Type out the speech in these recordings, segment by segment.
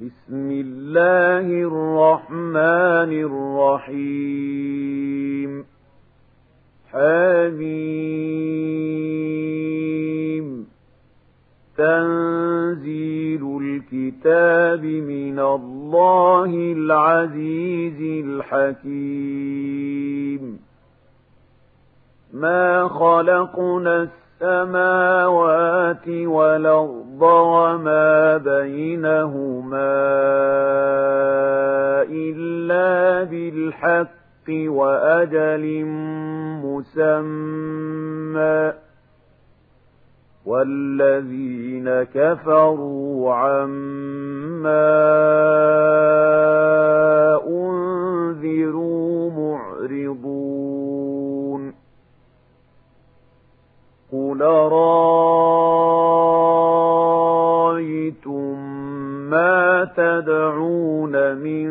بسم الله الرحمن الرحيم. حميم. تنزيل الكتاب من الله العزيز الحكيم. ما خلقنا السماوات والأرض وما بينهما إلا بالحق وأجل مسمى. والذين كفروا عما قل رأيتم ما تدعون من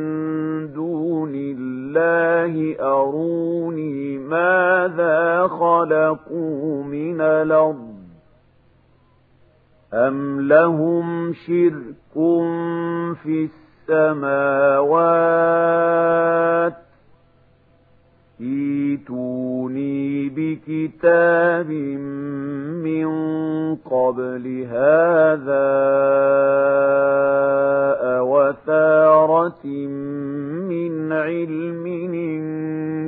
دون الله أروني ماذا خلقوا من الأرض؟ أم لهم شرك في السماوات ايتوني بكتاب من قبل هذا أوثارة من علم إن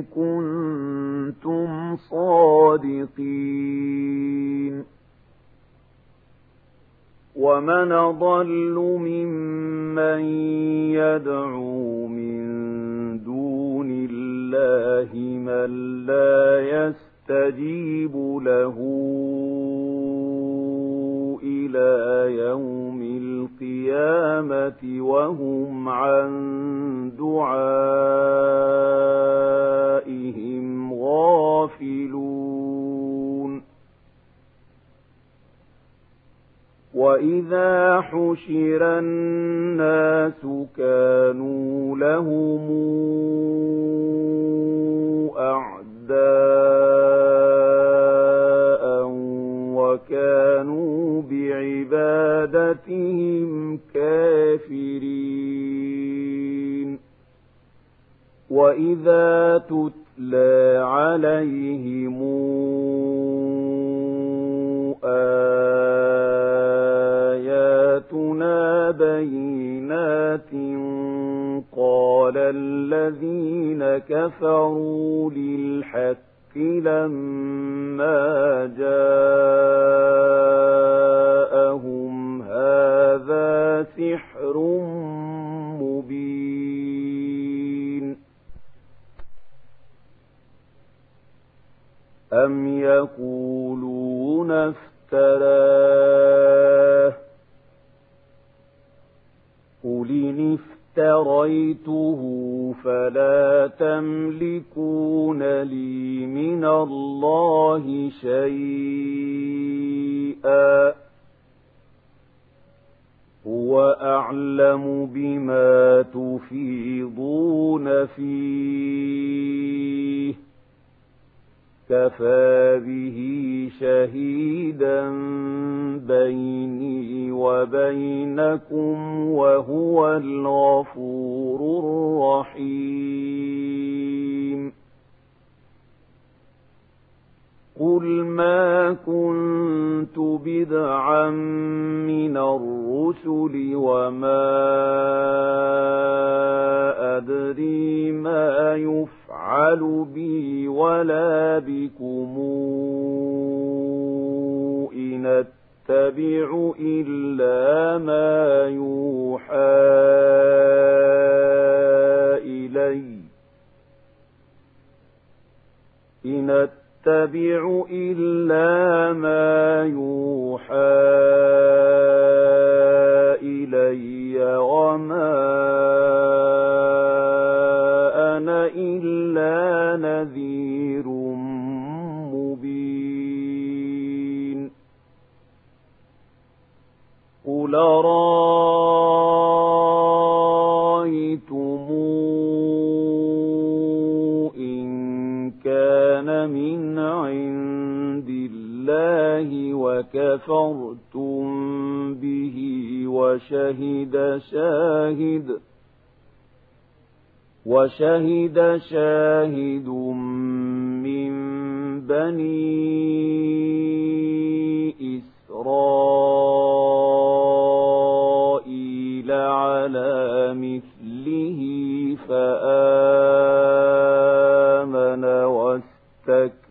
كنتم صادقين. ومن ضل ممن يدعو لا يستجيب له إلى يوم القيامة وهم عن دعائهم غافلون. وإذا حشر الناس كانوا لهم بعبادتهم كافرين. وإذا تتلى عليهم آياتنا بينات قال الذين كفروا للحق لما جاءهم سحر مبين. أم يقولون افتراه. قل إن افتريته فلا تملكون لي من الله شيئا. هو أعلم بما تفيضون فيه. كفى به شهيدا بيني وبينكم وهو الغفور الرحيم. قل ما كنت بدعا من الرسل وما أدري ما يفعل بي ولا بكم إن أتبع إلا ما يوحى إلي إن أتبع إلا ما يوحى إلي وما أنا إلا نذير مبين. قل رأيتم الله وكفرتم به وشهد شاهد وشهد شاهد من بني إسرائيل على مثله فآمن واستكبرتم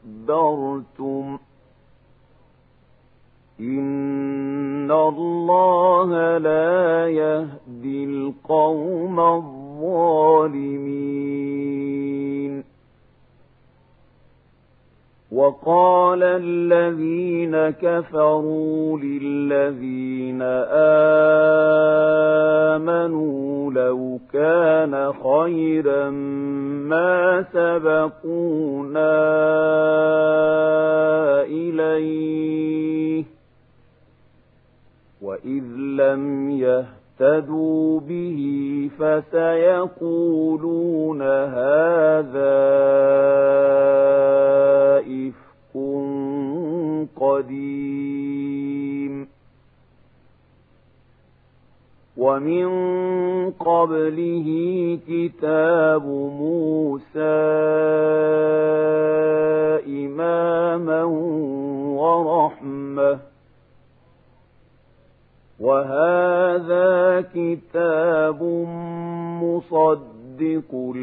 إن الله لا يهدي القوم الظالمين. وقال الذين كفروا للذين آمنوا لو كان خيرا ما سبقونا إليه وإذ لم يهتدوا به فسيقولون هذا إفك قديم ومن قبله كتاب موسى culo.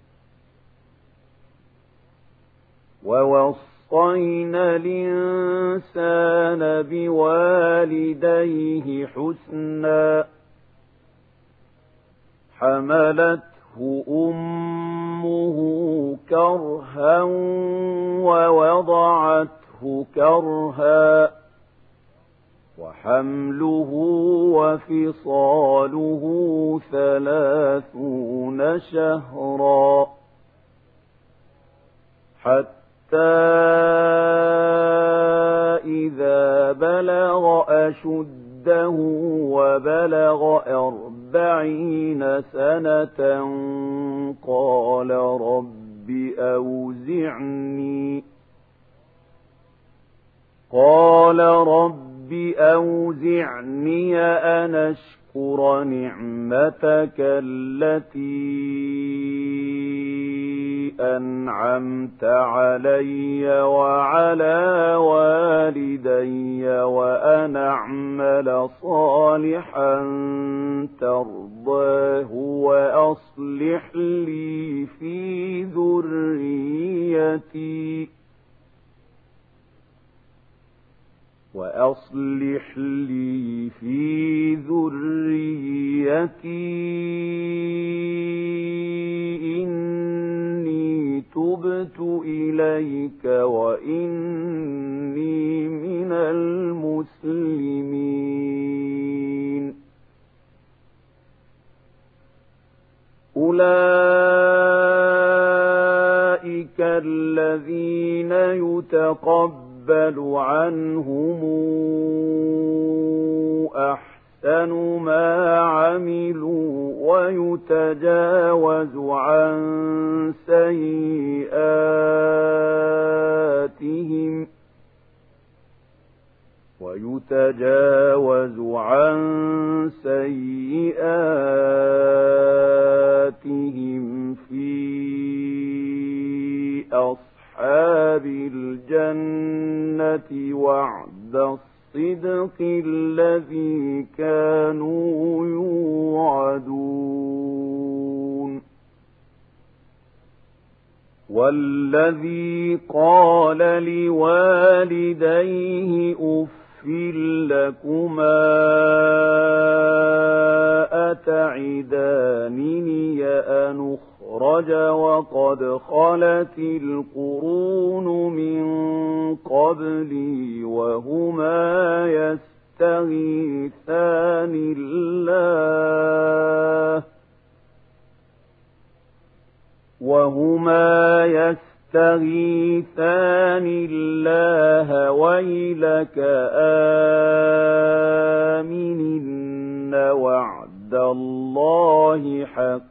ووصينا الإنسان بوالديه حسنا حملته أمه كرها ووضعته كرها وحمله وفصاله ثلاثون شهرا حتى إذا بلغ أشده وبلغ أربعين سنة قال رب أوزعني قال رب أوزعني أن أشكر نعمتك التي أنعمت علي وعلى والدي وأن أعمل صالحا ترضاه وأصلح لي في ذريتي. وأصلح لي في ذريتي إني تبت إليك وإني من المسلمين. أولئك الذين يتقبلون يقبل عنهم أحسن ما عملوا ويتجاوز عن سيئاتهم ويتجاوز عن سيئاتهم في أصحاب الجنة الجنة وعد الصدق الذي كانوا يوعدون والذي قال لوالديه أف لكما أتعدانني أن وقد خلت القرون من قبلي وهما يستغيثان الله. وهما يستغيثان الله. ويلك آمن وعد الله حق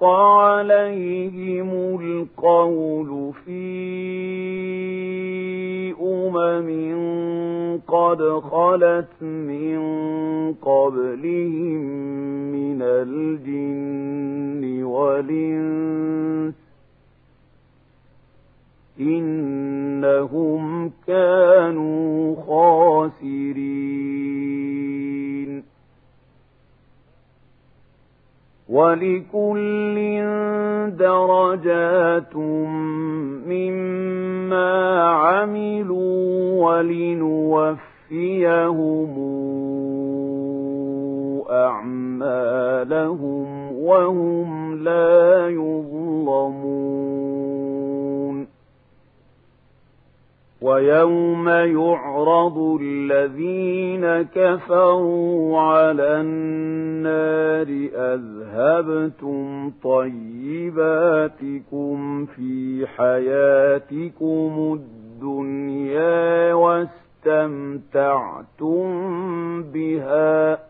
حق عليهم القول في أمم قد خلت من قبلهم من الجن والإنس إنهم كانوا خاسرين. ولكل درجات مما عملوا ولنوفيهم أعمالهم وهم لا يظلمون ويوم يعرض الذين كفروا على النار أذهبتم طيباتكم في حياتكم الدنيا واستمتعتم بها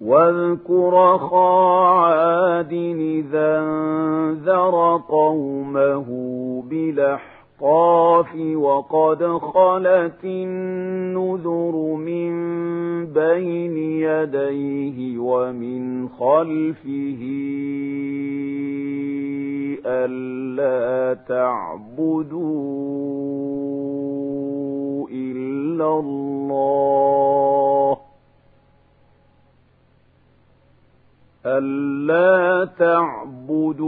واذكر خاعاد إذا انذر قومه بالأحقاف وقد خلت النذر من بين يديه ومن خلفه ألا تعبدوا إلا الله ألا تعبدوا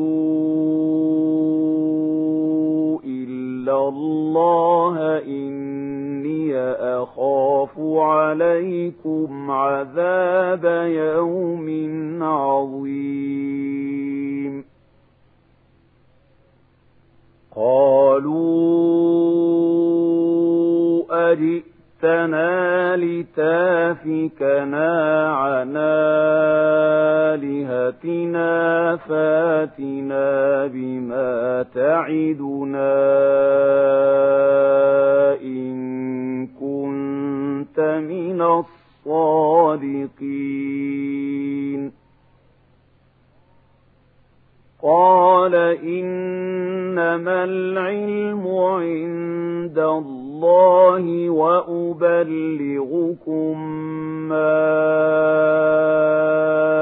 إلا الله إني أخاف عليكم عذاب يوم عظيم. قالوا أجئ جئتنا لتافكنا عن آلهتنا فاتنا بما تعدنا إن كنت من الصادقين. قال إنما العلم عند الله الله وأبلغكم ما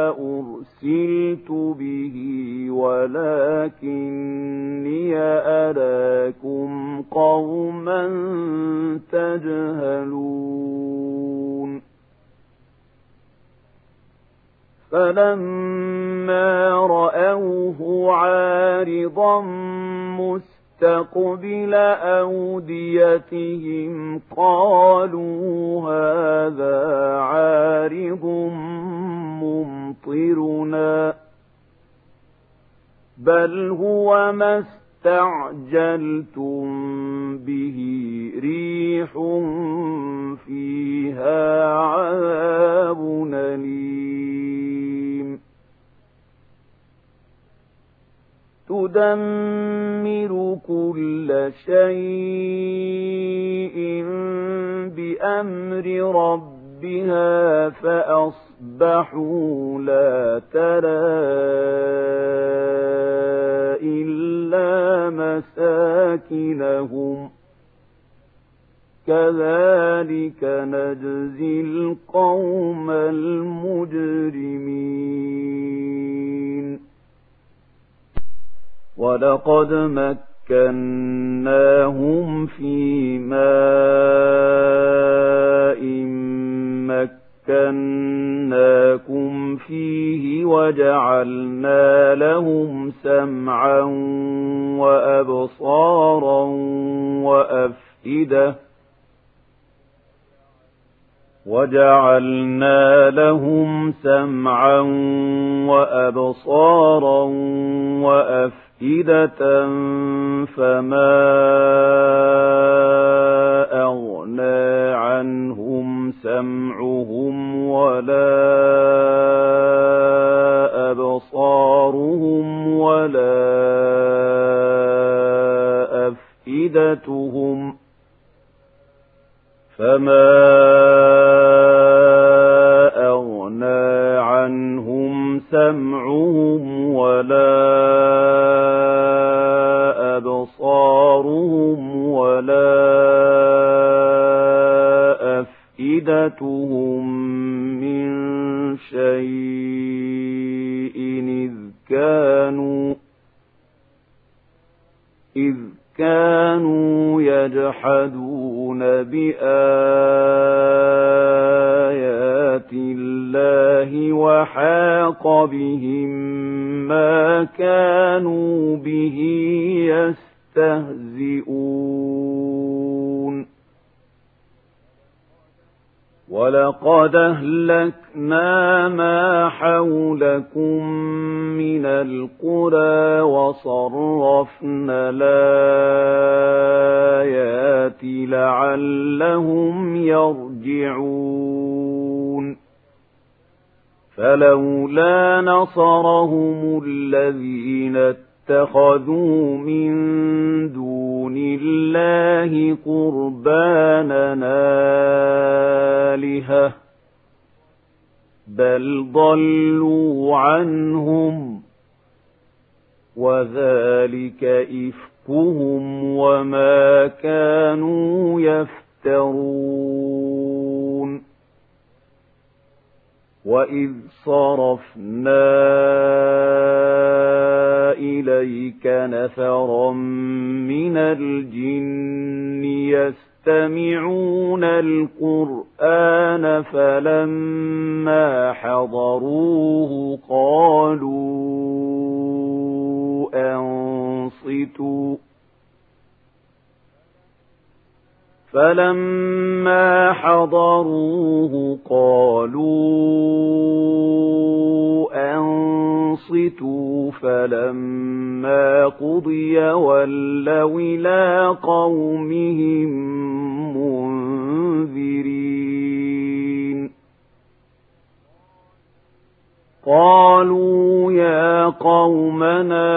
أرسلت به ولكني أراكم قوما تجهلون. فلما رأوه عارضا مستقيما مستقبل أوديتهم قالوا هذا عارض ممطرنا بل هو ما استعجلتم به ريح فيها عذاب أليم تدمر كل شيء بأمر ربها فأصبحوا لا ترى إلا مساكنهم كذلك نجزي القوم المجرمين ولقد مكناهم في ماء مكناكم فيه وجعلنا لهم سمعا وأبصارا وأفئدة وجعلنا لهم سمعا وأبصارا وأفئدة فما أغنى عنهم سمعهم ولا أبصارهم ولا أفئدتهم فما يجحدون بآيات الله وحاق بهم ما كانوا به يستهزئون. ولقد أهلكنا يرجعون فلولا نصرهم الذين اتخذوا من دون الله قرباننا آلهة بل ضلوا عنهم وذلك إفكهم وما كانوا يفترون وإذ صرفنا إليك نفرا من الجن يستمعون القرآن فلما حضروه قالوا أنصتوا فلما حضروه قالوا أنصتوا فلما قضي ولوا إلى قومهم منذرين قالوا يا قومنا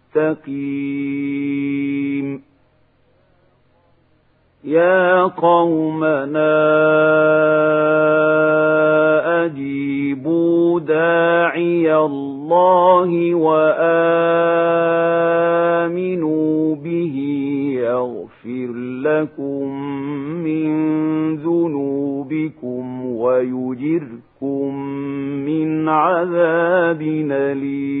يا قومنا أجيبوا داعي الله وآمنوا به يغفر لكم من ذنوبكم ويجركم من عذاب أليم.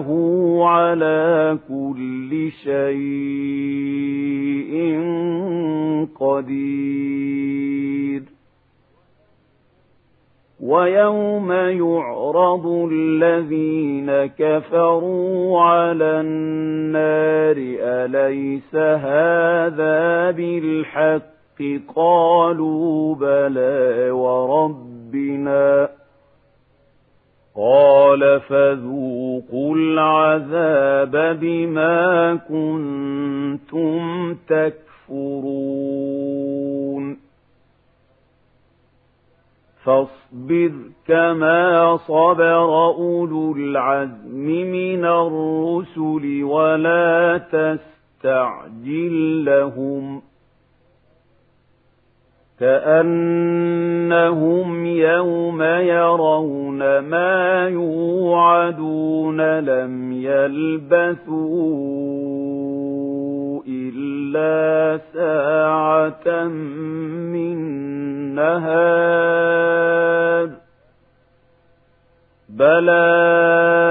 إنه على كل شيء قدير. ويوم يعرض الذين كفروا على النار أليس هذا بالحق؟ قالوا بلى وربنا. قال فذوقوا العذاب بما كنتم تكفرون. فاصبر كما صبر أولو العزم من الرسل ولا تستعجل لهم. كأنهم يوم يرون ما يوعدون لم يلبثوا إلا ساعة من نهار. بلاغ